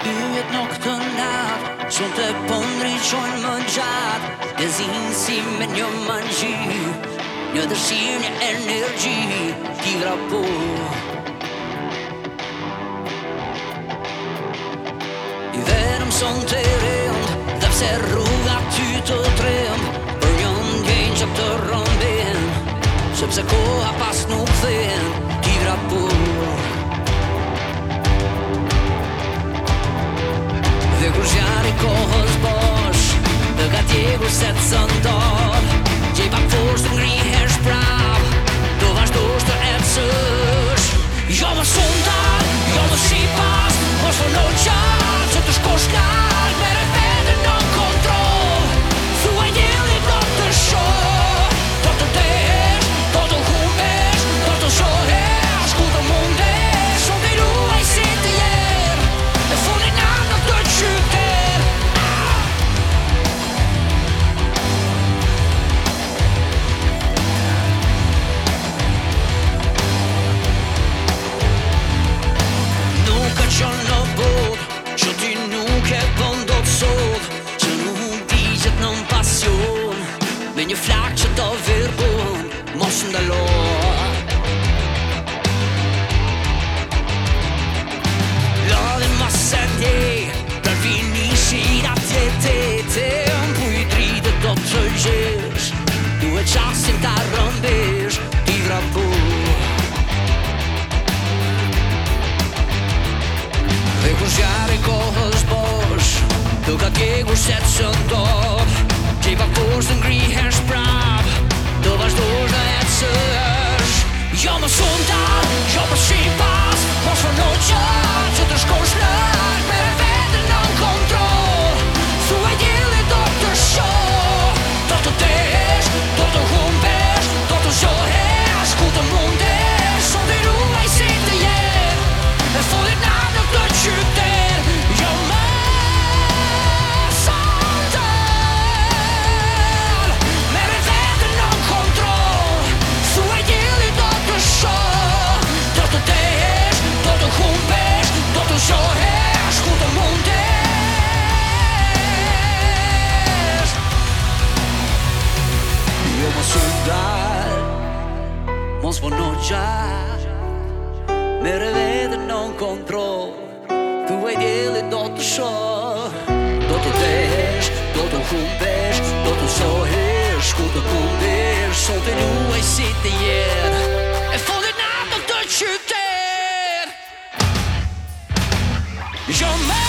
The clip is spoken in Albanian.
Dyjet nuk të nat, qënë të pëndri qënë më gjatë të zinë si me një mangi, një dërshirë një energji t'i vrapo. I verëm sënë të rëndë, dhe pse rruga ty të trembë, për një ndjenë që të rëndë, sëpse koha pas nuk dhenë, t'i vrapo. set on top. der ved roen, morsen der lå. Love ma senti dal da te te un pui dride do trojers tu e chas in ta rombes ti grabu Dhe kur zjarë i kohës bosh Duka tjegu se të shëndor Që i pa you're my sundown, you're my sheep. Mon s'po në qa Me rëve dhe non kontrol Tu e djeli do të sho Do të desh, do të humbesh Do të sohesh, ku të kundesh Sot të njuaj si të jet E fogë nga do të qyter jo